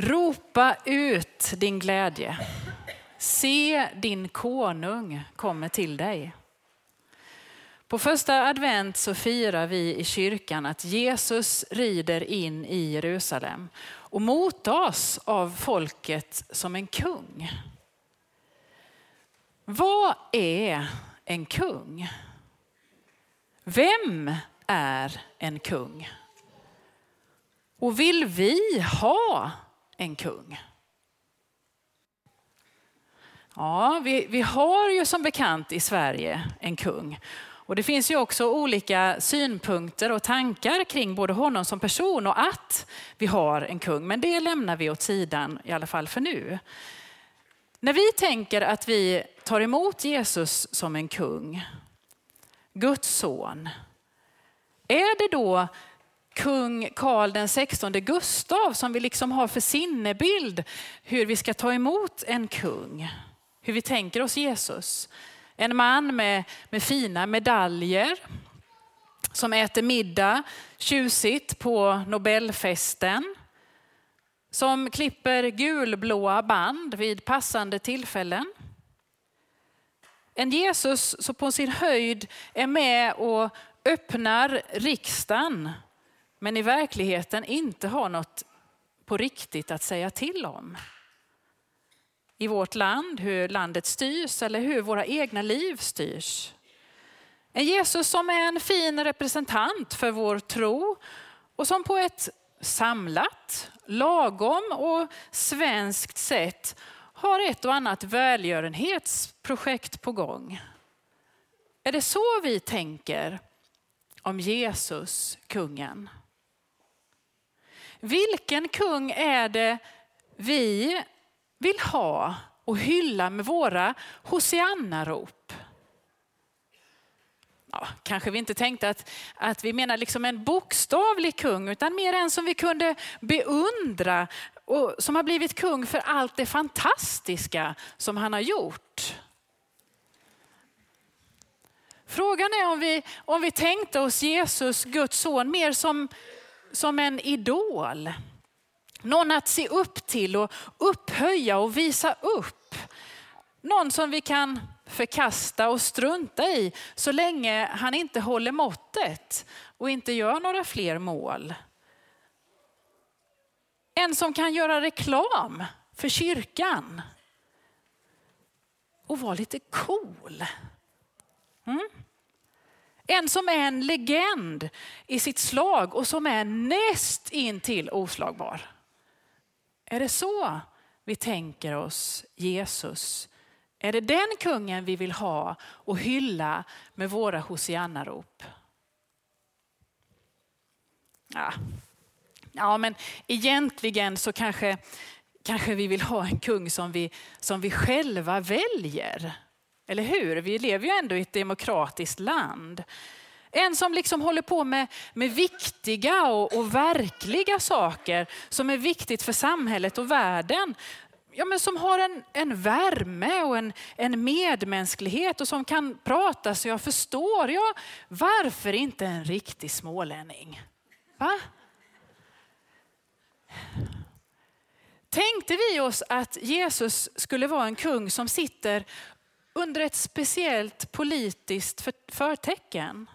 Ropa ut din glädje. Se din konung kommer till dig. På första advent så firar vi i kyrkan att Jesus rider in i Jerusalem och mottas av folket som en kung. Vad är en kung? Vem är en kung? Och vill vi ha en kung? Ja, vi, vi har ju som bekant i Sverige en kung. Och det finns ju också olika synpunkter och tankar kring både honom som person och att vi har en kung. Men det lämnar vi åt sidan i alla fall för nu. När vi tänker att vi tar emot Jesus som en kung, Guds son, är det då kung Karl den 16 Gustav som vi liksom har för sinnebild hur vi ska ta emot en kung? Hur vi tänker oss Jesus? En man med, med fina medaljer som äter middag tjusigt på Nobelfesten. Som klipper gulblåa band vid passande tillfällen. En Jesus som på sin höjd är med och öppnar riksdagen men i verkligheten inte har något på riktigt att säga till om i vårt land, hur landet styrs eller hur våra egna liv styrs. En Jesus som är en fin representant för vår tro och som på ett samlat, lagom och svenskt sätt har ett och annat välgörenhetsprojekt på gång. Är det så vi tänker om Jesus, kungen? Vilken kung är det vi vill ha och hylla med våra Hosianna-rop. Ja, kanske vi inte tänkte att, att vi menar liksom en bokstavlig kung, utan mer en som vi kunde beundra och som har blivit kung för allt det fantastiska som han har gjort. Frågan är om vi, om vi tänkte oss Jesus, Guds son, mer som, som en idol. Någon att se upp till och upphöja och visa upp. Någon som vi kan förkasta och strunta i så länge han inte håller måttet och inte gör några fler mål. En som kan göra reklam för kyrkan och vara lite cool. Mm? En som är en legend i sitt slag och som är näst intill oslagbar. Är det så vi tänker oss Jesus? Är det den kungen vi vill ha och hylla med våra Hosianna-rop? Ja. ja, men egentligen så kanske, kanske vi vill ha en kung som vi, som vi själva väljer. Eller hur? Vi lever ju ändå i ett demokratiskt land. En som liksom håller på med, med viktiga och, och, verkliga saker som är viktigt för samhället och världen. Ja, men som har en, en värme och en, en medmänsklighet och som kan prata så jag förstår. Ja, varför inte en riktig smålänning? Va? Tänkte vi oss att Jesus skulle vara en kung som sitter under ett speciellt politiskt förtecken?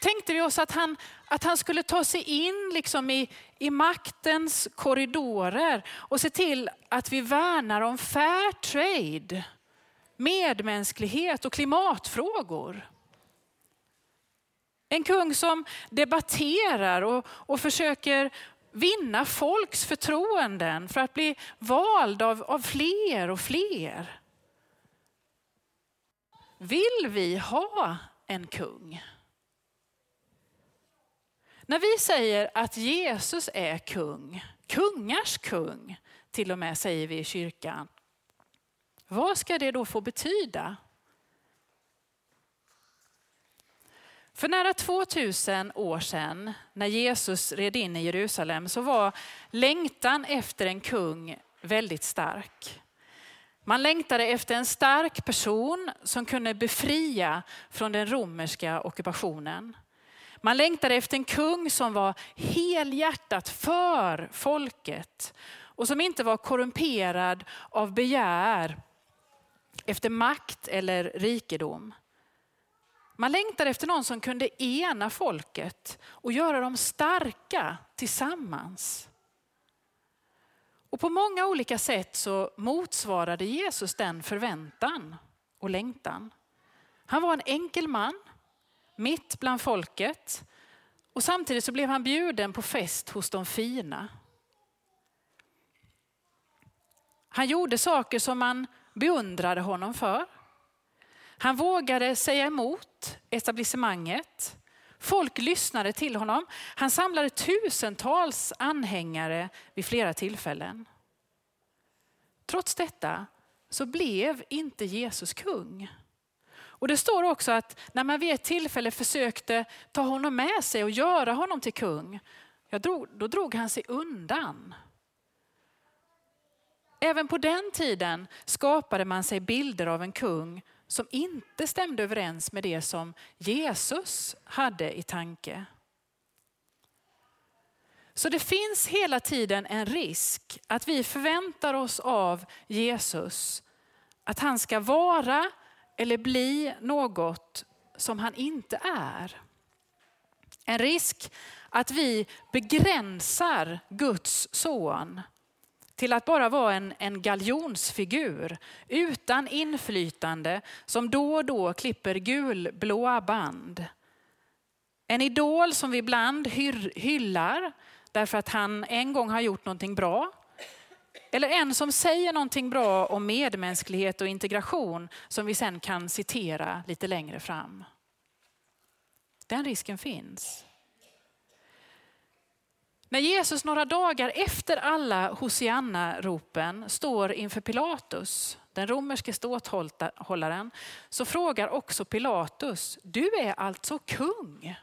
tänkte vi oss att han, att han skulle ta sig in liksom i, i maktens korridorer och se till att vi värnar om fair trade, medmänsklighet och klimatfrågor. En kung som debatterar och, och försöker vinna folks förtroenden för att bli vald av, av fler och fler. Vill vi ha en kung? När vi säger att Jesus är kung, kungars kung till och med säger vi i kyrkan. Vad ska det då få betyda? För nära 2000 år sedan när Jesus red in i Jerusalem så var längtan efter en kung väldigt stark. Man längtade efter en stark person som kunde befria från den romerska ockupationen. Man längtade efter en kung som var helhjärtat för folket och som inte var korrumperad av begär efter makt eller rikedom. Man längtade efter någon som kunde ena folket och göra dem starka tillsammans. Och på många olika sätt så motsvarade Jesus den förväntan och längtan. Han var en enkel man, mitt bland folket och samtidigt så blev han bjuden på fest hos de fina. Han gjorde saker som man beundrade honom för. Han vågade säga emot etablissemanget. Folk lyssnade till honom. Han samlade tusentals anhängare vid flera tillfällen. Trots detta så blev inte Jesus kung. Och Det står också att när man vid ett tillfälle försökte ta honom med sig och göra honom till kung, då drog han sig undan. Även på den tiden skapade man sig bilder av en kung som inte stämde överens med det som Jesus hade i tanke. Så det finns hela tiden en risk att vi förväntar oss av Jesus att han ska vara eller bli något som han inte är. En risk att vi begränsar Guds son till att bara vara en, en galjonsfigur utan inflytande som då och då klipper gulblåa band. En idol som vi ibland hyllar därför att han en gång har gjort någonting bra. Eller en som säger någonting bra om medmänsklighet och integration som vi sen kan citera lite längre fram. Den risken finns. När Jesus några dagar efter alla Hosianna-ropen står inför Pilatus, den romerske ståthållaren, så frågar också Pilatus, du är alltså kung?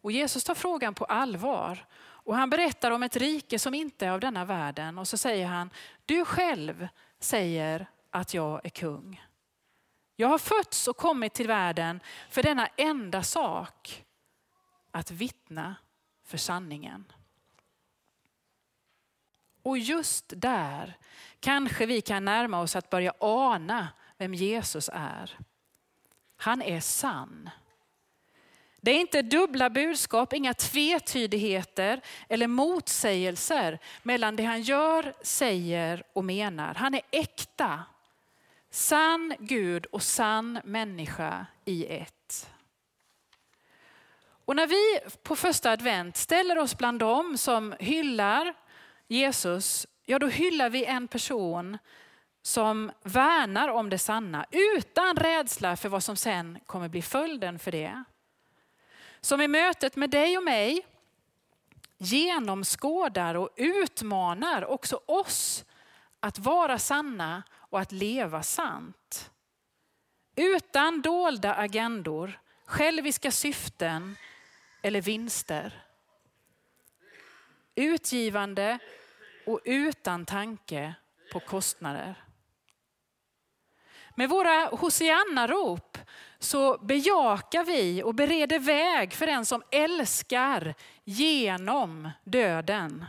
Och Jesus tar frågan på allvar och han berättar om ett rike som inte är av denna världen och så säger han, du själv säger att jag är kung. Jag har fötts och kommit till världen för denna enda sak, att vittna för sanningen. Och just där kanske vi kan närma oss att börja ana vem Jesus är. Han är sann. Det är inte dubbla budskap, inga tvetydigheter eller motsägelser mellan det han gör, säger och menar. Han är äkta, sann Gud och sann människa i ett. Och när vi på första advent ställer oss bland dem som hyllar Jesus, ja då hyllar vi en person som värnar om det sanna utan rädsla för vad som sen kommer bli följden för det. Som i mötet med dig och mig genomskådar och utmanar också oss att vara sanna och att leva sant. Utan dolda agendor, själviska syften eller vinster. Utgivande och utan tanke på kostnader. Med våra Hosianna-rop så bejakar vi och bereder väg för den som älskar genom döden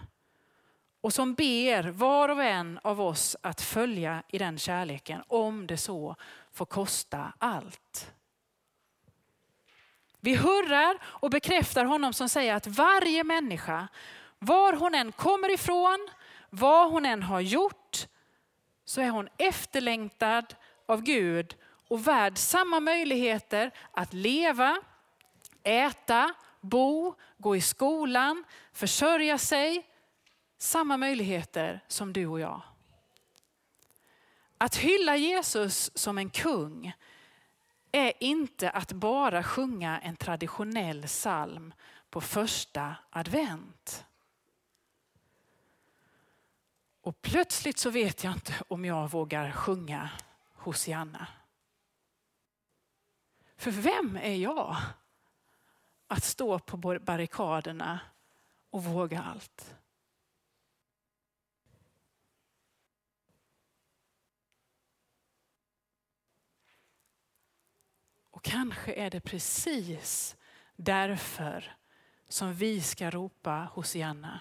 och som ber var och en av oss att följa i den kärleken om det så får kosta allt. Vi hurrar och bekräftar honom som säger att varje människa, var hon än kommer ifrån, vad hon än har gjort, så är hon efterlängtad av Gud och värd samma möjligheter att leva, äta, bo, gå i skolan, försörja sig. Samma möjligheter som du och jag. Att hylla Jesus som en kung är inte att bara sjunga en traditionell psalm på första advent. Och plötsligt så vet jag inte om jag vågar sjunga Hosianna. För vem är jag att stå på barrikaderna och våga allt? Kanske är det precis därför som vi ska ropa Hosianna.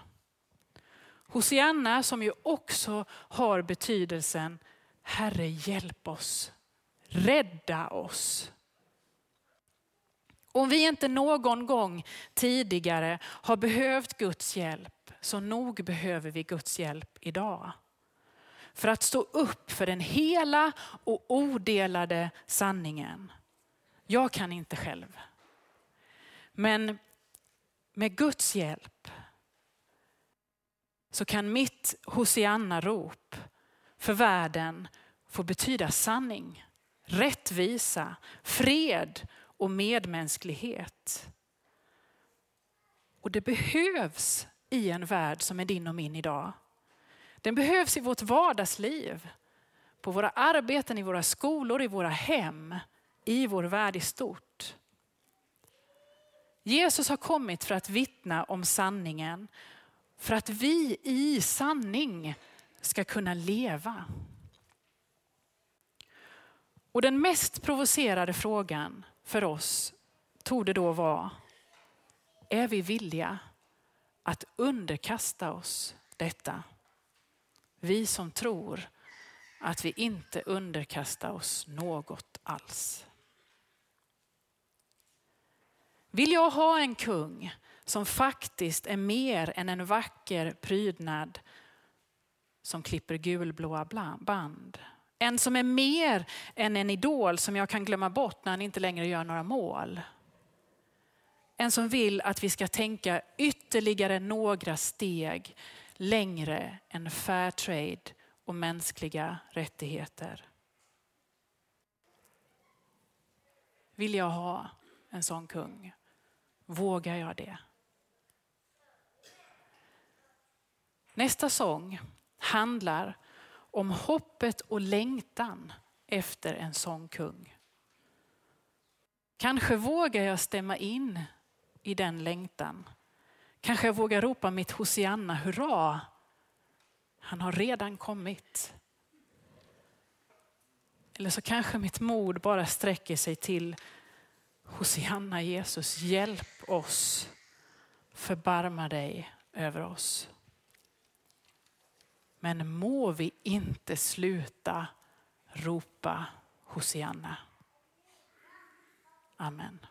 Hosianna som ju också har betydelsen Herre hjälp oss, rädda oss. Om vi inte någon gång tidigare har behövt Guds hjälp, så nog behöver vi Guds hjälp idag. För att stå upp för den hela och odelade sanningen. Jag kan inte själv. Men med Guds hjälp så kan mitt Hosianna-rop för världen få betyda sanning, rättvisa, fred och medmänsklighet. Och det behövs i en värld som är din och min idag. Den behövs i vårt vardagsliv, på våra arbeten, i våra skolor, i våra hem, i vår värld i stort. Jesus har kommit för att vittna om sanningen, för att vi i sanning ska kunna leva. Och den mest provocerade frågan för oss tog det då vara, är vi villiga att underkasta oss detta? Vi som tror att vi inte underkastar oss något alls. Vill jag ha en kung som faktiskt är mer än en vacker prydnad som klipper gulblåa band? En som är mer än en idol som jag kan glömma bort när han inte längre gör några mål. En som vill att vi ska tänka ytterligare några steg längre än fair trade och mänskliga rättigheter. Vill jag ha en sån kung? Vågar jag det? Nästa sång handlar om hoppet och längtan efter en sån kung. Kanske vågar jag stämma in i den längtan. Kanske jag vågar ropa mitt Hosianna hurra. Han har redan kommit. Eller så kanske mitt mod bara sträcker sig till Hosianna Jesus, hjälp oss. Förbarma dig över oss. Men må vi inte sluta ropa Hosianna. Amen.